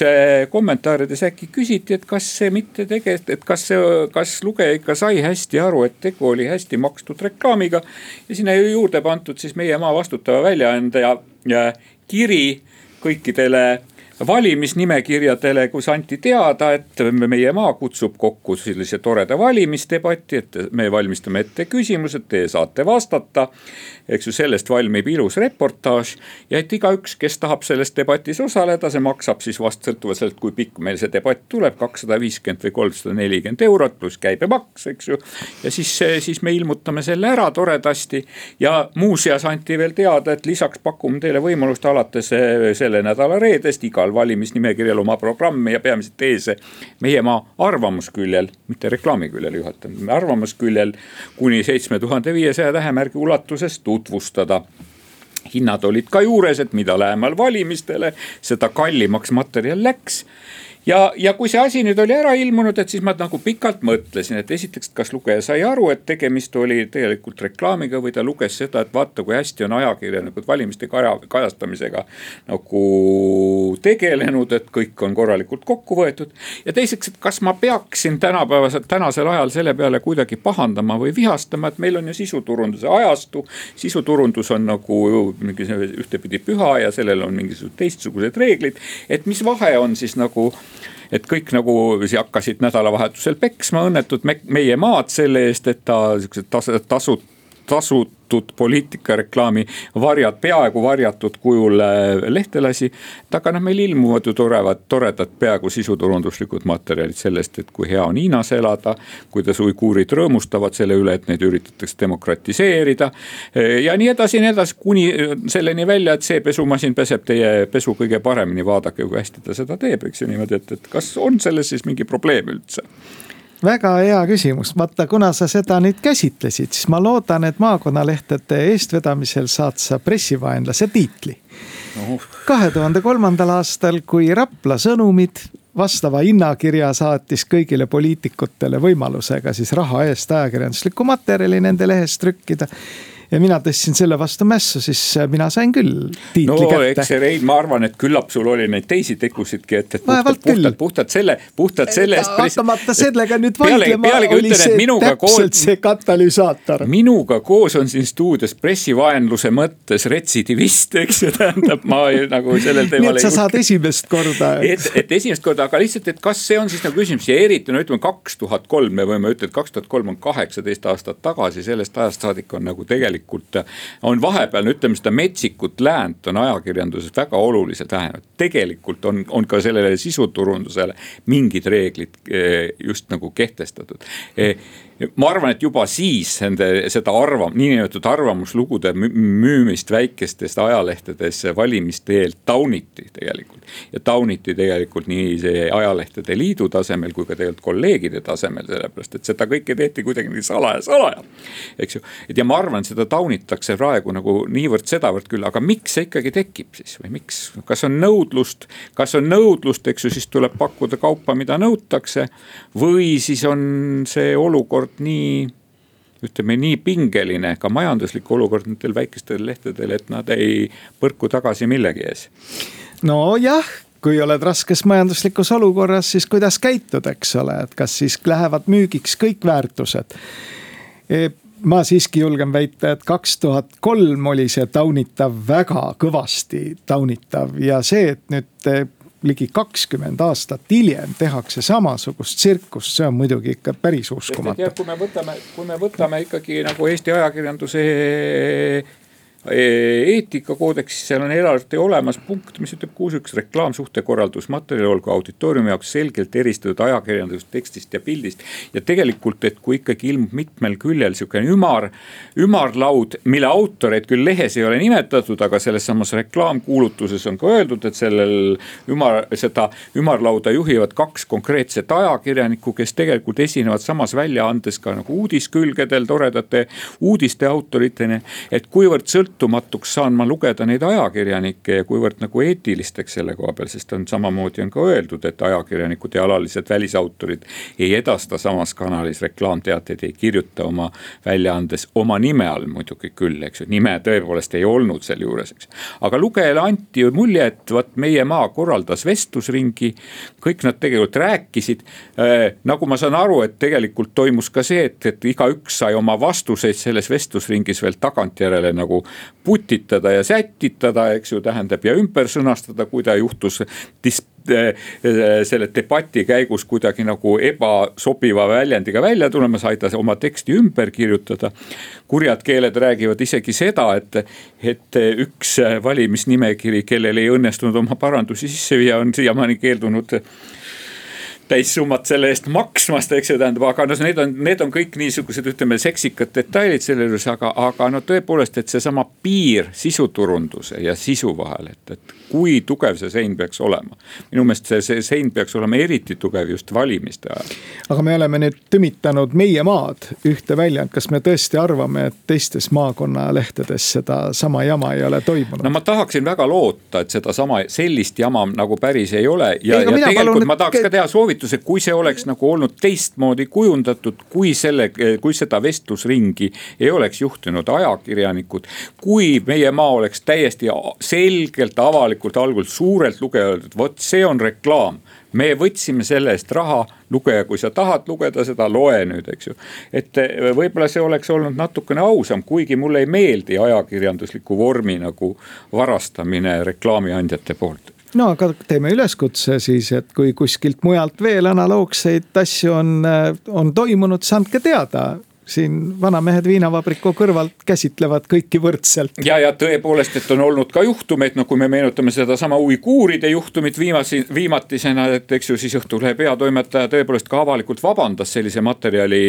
kommentaarides äkki küsiti, et kas see mitte tegelikult, et kas see, kas lugeja ikka sai hästi aru, et tegu oli hästi makstud reklaamiga. ja sinna juurde pandud siis meie maa vastutava väljaande ja, ja kiri kõikidele valimisnimekirjadele, kus anti teada, et meie maa kutsub kokku sellise toreda valimisdebati, et me valmistame ette küsimused, teie saate vastata. eks ju, sellest valmib ilus reportaaž ja et igaüks, kes tahab selles debatis osaleda, see maksab siis vast sõltuvalt sellest, kui pikk meil see debatt tuleb, kakssada viiskümmend või kolmsada nelikümmend eurot pluss käibemaks, eks ju. ja siis, siis me ilmutame selle ära toredasti ja muuseas anti veel teada, et lisaks pakume teile võimalust alates selle nädala reedest igal valimisnimekirjal oma programmi ja peamiselt ees meie maa arvamusküljel, mitte reklaamiküljel juhatan, arvamusküljel kuni seitsme tuhande viiesaja tähemärgi ulatuses tutvustada. Hinnad olid ka juures, et mida lähemal valimistele, seda kallimaks materjal läks ja, ja kui see asi nüüd oli ära ilmunud, et siis ma nagu pikalt mõtlesin, et esiteks, kas lugeja sai aru, et tegemist oli tegelikult reklaamiga või ta luges seda, et vaata, kui hästi on ajakirjanikud valimiste kaja, kajastamisega nagu tegelenud, et kõik on korralikult kokku võetud. ja teiseks, et kas ma peaksin tänapäevasel, tänasel ajal selle peale kuidagi pahandama või vihastama, et meil on ju sisuturunduse ajastu. sisuturundus on nagu mingi ühtepidi püha ja sellel on mingisugused teistsugused reeglid, et mis vahe on siis nagu et kõik nagu hakkasid nädalavahetusel peksma õnnetut meie maad selle eest, et ta siuksed tasud tasutud poliitikareklaami varjad, peaaegu varjatud kujul äh, lehte lasi. aga noh, meil ilmuvad ju torevad, toredad peaaegu sisuturunduslikud materjalid sellest, et kui hea on Hiinas elada. kuidas uiguurid rõõmustavad selle üle, et neid üritatakse demokratiseerida. Äh, ja nii edasi ja nii edasi, kuni äh, selleni välja, et see pesumasin peseb teie pesu kõige paremini, vaadake, kui hästi ta seda teeb, eks ju niimoodi, et, et kas on selles siis mingi probleem üldse väga hea küsimus, vaata, kuna sa seda nüüd käsitlesid, siis ma loodan, et maakonnalehtede eestvedamisel saad sa pressivaenlase tiitli. kahe tuhande kolmandal aastal, kui Rapla Sõnumid vastava hinnakirja saatis kõigile poliitikutele võimalusega siis raha eest ajakirjanduslikku materjali nende lehes trükkida ja mina tõstsin selle vastu mässu, siis äh, mina sain küll tiitli no, kätte. eks see Rein, ma arvan, et küllap sul oli neid teisi tegusidki, et, et puhtalt, puhtalt, puhtalt selle, puhtalt selle eest. hakkamata sellega nüüd vaidlema, oli ütlen, see täpselt koos, see katalüsaator. minuga koos on siin stuudios pressivaenluse mõttes retsidivist, eks ju, tähendab, ma nagu sellel teemal. nii et sa saad esimest korda. et, et esimest korda, aga lihtsalt, et kas see on siis nagu küsimus ja eriti no ütleme kaks tuhat kolm, me võime ütelda, et kaks tuhat kolm on kaheksateist aastat tagasi, sellest ajast saadik on nagu tegelikult tegelikult on vahepeal, ütleme seda metsikut läänt on ajakirjanduses väga oluliselt vähenenud. tegelikult on, on ka sellele sisuturundusele mingid reeglid eh, just nagu kehtestatud eh, ma arvan, et juba siis nende seda arvam-, niinimetatud arvamuslugude müümist väikestes ajalehtedes valimiste eel tauniti tegelikult. ja tauniti tegelikult nii see ajalehtede liidu tasemel kui ka tegelikult kolleegide tasemel, sellepärast et seda kõike tehti kuidagi salaja, salaja. eks ju, et ja ma arvan, seda taunitakse praegu nagu niivõrd-sedavõrd küll, aga miks see ikkagi tekib siis või miks, kas on nõudlust, kas on nõudlust, eks ju, siis tuleb pakkuda kaupa, mida nõutakse. või siis on see olukord nii ütleme nii pingeline ka majanduslik olukord nendel väikestel lehtedel, et nad ei põrku tagasi millegi ees. nojah, kui oled raskes majanduslikus olukorras, siis kuidas käituda, eks ole, et kas siis lähevad müügiks kõik väärtused e ma siiski julgen väita, et kaks tuhat kolm oli see taunitav, väga kõvasti taunitav ja see, et nüüd ligi kakskümmend aastat hiljem tehakse samasugust tsirkust, see on muidugi ikka päris uskumatu. kui me võtame, kui me võtame ikkagi nagu Eesti ajakirjanduse eetikakoodeksis, seal on eraldi olemas punkt, mis ütleb, kus üks reklaamsuhte korraldusmaterjal olgu auditooriumi jaoks selgelt eristatud ajakirjandusest, tekstist ja pildist. ja tegelikult, et kui ikkagi ilmub mitmel küljel sihukene ümar, ümarlaud, mille autoreid küll lehes ei ole nimetatud, aga selles samas reklaamkuulutuses on ka öeldud, et sellel ümar, seda ümarlauda juhivad kaks konkreetset ajakirjanikku, kes tegelikult esinevad samas väljaandes ka nagu uudiskülgedel toredate uudiste autoritena. et kuivõrd sõltub sõltumatuks saan ma lugeda neid ajakirjanikke ja kuivõrd nagu eetilisteks selle koha peal, sest on samamoodi on ka öeldud, et ajakirjanikud ja alalised välisautorid ei edasta samas kanalis reklaamteateid, ei kirjuta oma väljaandes oma nime all muidugi küll, eks ju, nime tõepoolest ei olnud seal juures, eks. aga lugejale anti ju mulje, et vot meie maa korraldas vestlusringi, kõik nad tegelikult rääkisid äh,. nagu ma saan aru, et tegelikult toimus ka see, et, et igaüks sai oma vastuseid selles vestlusringis veel tagantjärele nagu putitada ja sätitada, eks ju, tähendab ja ümber sõnastada, kui ta juhtus dis-, eh, selle debati käigus kuidagi nagu ebasobiva väljendiga välja tulema, sai ta oma teksti ümber kirjutada. kurjad keeled räägivad isegi seda, et, et üks valimisnimekiri, kellel ei õnnestunud oma parandusi sisse viia, on siiamaani keeldunud täissummat selle eest maksmast, eks ju, tähendab, aga noh, need on, need on kõik niisugused, ütleme, seksikad detailid selle juures, aga, aga no tõepoolest, et seesama piir sisuturunduse ja sisu vahel, et, et kui tugev see sein peaks olema. minu meelest see, see sein peaks olema eriti tugev just valimiste ajal. aga me oleme nüüd tümitanud Meie Maad ühte väljaannet, kas me tõesti arvame, et teistes maakonnalehtedes sedasama jama ei ole toimunud? no ma tahaksin väga loota, et sedasama, sellist jama nagu päris ei ole ja, ja tegelikult palun, ma tahaks ka teha soovituse, kui see oleks nagu olnud teistmoodi kujundatud, kui selle, kui seda vestlusringi ei oleks juhtinud ajakirjanikud. kui Meie Maa oleks täiesti selgelt avalik tegelikult algul suurelt lugejalt, et vot see on reklaam. me võtsime selle eest raha, lugeja, kui sa tahad lugeda seda, loe nüüd, eks ju. et eh, võib-olla see oleks olnud natukene ausam, kuigi mulle ei meeldi ajakirjandusliku vormi nagu varastamine reklaamiandjate poolt no aga teeme üleskutse siis, et kui kuskilt mujalt veel analoogseid asju on, eh, on toimunud, siis andke teada siin vanamehed viinavabriku kõrvalt käsitlevad kõiki võrdselt. ja, ja tõepoolest, et on olnud ka juhtumeid, no kui me meenutame sedasama uiguuride juhtumit viimasi, viimatisena, et eks ju siis Õhtulehe peatoimetaja tõepoolest ka avalikult vabandas sellise materjali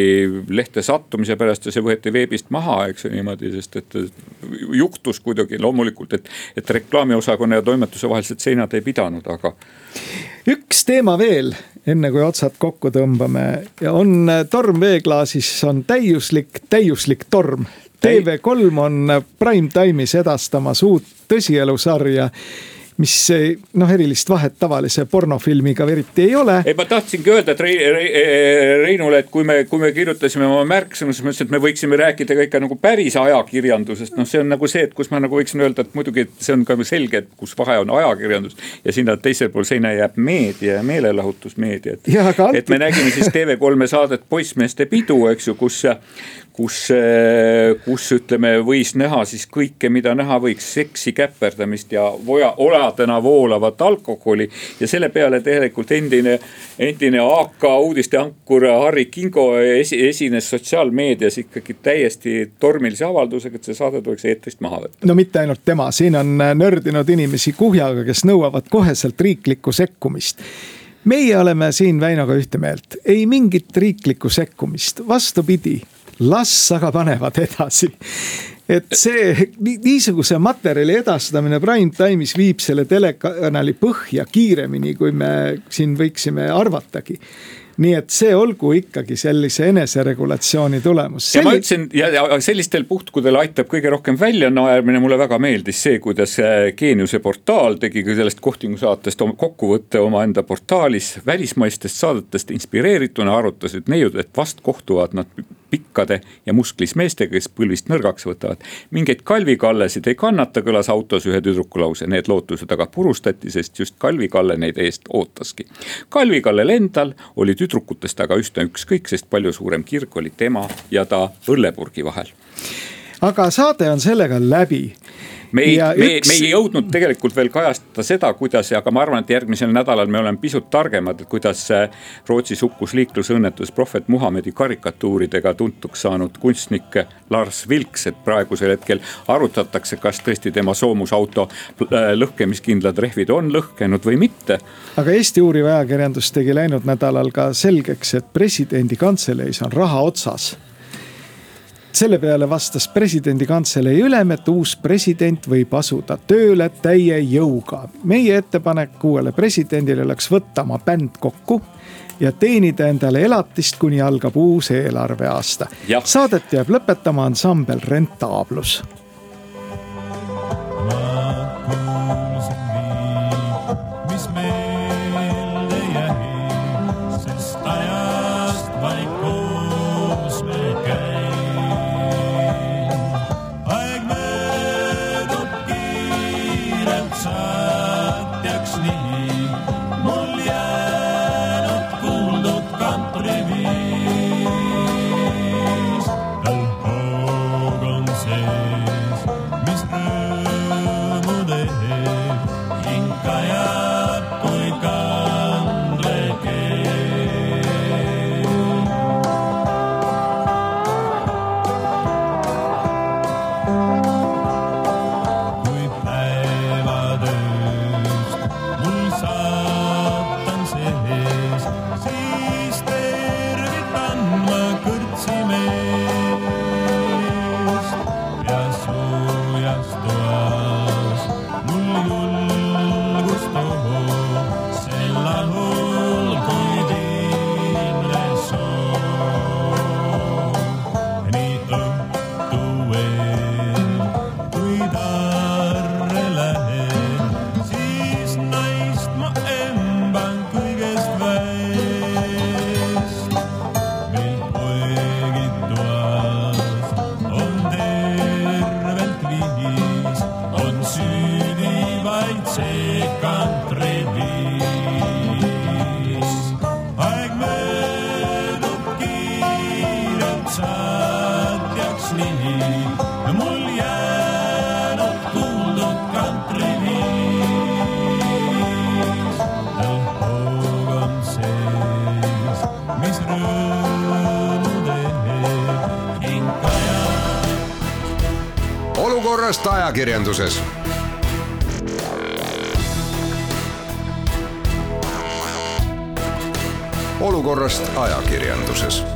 lehte sattumise pärast ja see võeti veebist maha, eks ju niimoodi, sest et juhtus kuidagi loomulikult, et, et reklaamiosakonna ja toimetuse vahelised seinad ei pidanud, aga. Üks teema veel enne kui otsad kokku tõmbame ja on äh, torm veeklaasis, on täiuslik, täiuslik torm. TV3 on prime time'is edastamas uut tõsielusarja mis noh, erilist vahet tavalise pornofilmiga eriti ei ole. ei, ma tahtsingi öelda, et Rei, Rei, Reinule, et kui me, kui me kirjutasime oma märksõnu, siis ma ütlesin, et me võiksime rääkida ka ikka nagu päris ajakirjandusest. noh, see on nagu see, et kus ma nagu võiksin öelda, et muidugi, et see on ka selge, et kus vahe on ajakirjandus ja sinna teisel pool seina jääb meedia ja meelelahutusmeedia. et, et me nägime siis TV3 saadet Poissmeeste pidu, eks ju, kus kus, kus ütleme, võis näha siis kõike, mida näha võiks, seksi, käperdamist ja voja, oladena voolavat alkoholi. ja selle peale tegelikult endine, endine AK uudisteankur Harri Kingo esi, esines sotsiaalmeedias ikkagi täiesti tormilise avaldusega, et see saade tuleks eetrist maha võtta. no mitte ainult tema, siin on nördinud inimesi kuhjaga, kes nõuavad koheselt riiklikku sekkumist meie oleme siin Väinoga ühte meelt, ei mingit riiklikku sekkumist, vastupidi las aga panevad edasi. Et see niisuguse materjali edastamine prime time'is viib selle telekanali põhja kiiremini, kui me siin võiksime arvatagi. Nii et see olgu ikkagi sellise eneseregulatsiooni tulemus. ja ma ütlesin ja, ja sellistel puhkudel aitab kõige rohkem välja naermine, mulle väga meeldis see, kuidas äh, Geeniuse portaal tegi ka sellest Kohtingu saatest kokkuvõtte omaenda portaalis välismaistest saadetest inspireerituna. Arutasid neiud, et vast kohtuvad nad pikkade ja musklis meestega, kes põlvist nõrgaks võtavad. mingeid kalvikallesid ei kannata, kõlas autos ühe tüdruku lause, need lootused aga purustati, sest just Kalvi Kalle neid eest ootaski. Kalvi Kallel endal oli tüdrukutest aga üsna ükskõik, sest palju suurem kirg oli tema ja ta õllepurgi vahel. aga saade on sellega läbi me ei, me, üks... me ei jõudnud tegelikult veel kajastada seda, kuidas, aga ma arvan, et järgmisel nädalal me oleme pisut targemad, et kuidas Rootsis hukkus liiklusõnnetus prohvet Muhamedi karikatuuridega tuntuks saanud kunstnik Lars Vilks, et praegusel hetkel arutatakse, kas tõesti tema soomusauto äh, lõhkemiskindlad rehvid on lõhkenud või mitte. aga Eesti uuriv ajakirjandus tegi läinud nädalal ka selgeks, et presidendi kantseleis on raha otsas selle peale vastas presidendi kantselei ülem, et uus president võib asuda tööle täie jõuga. meie ettepanek uuele presidendile oleks võtta oma bänd kokku ja teenida endale elatist, kuni algab uus eelarveaasta. saadet jääb lõpetama ansambel Rentaablus ajakirjanduses. olukorrast ajakirjanduses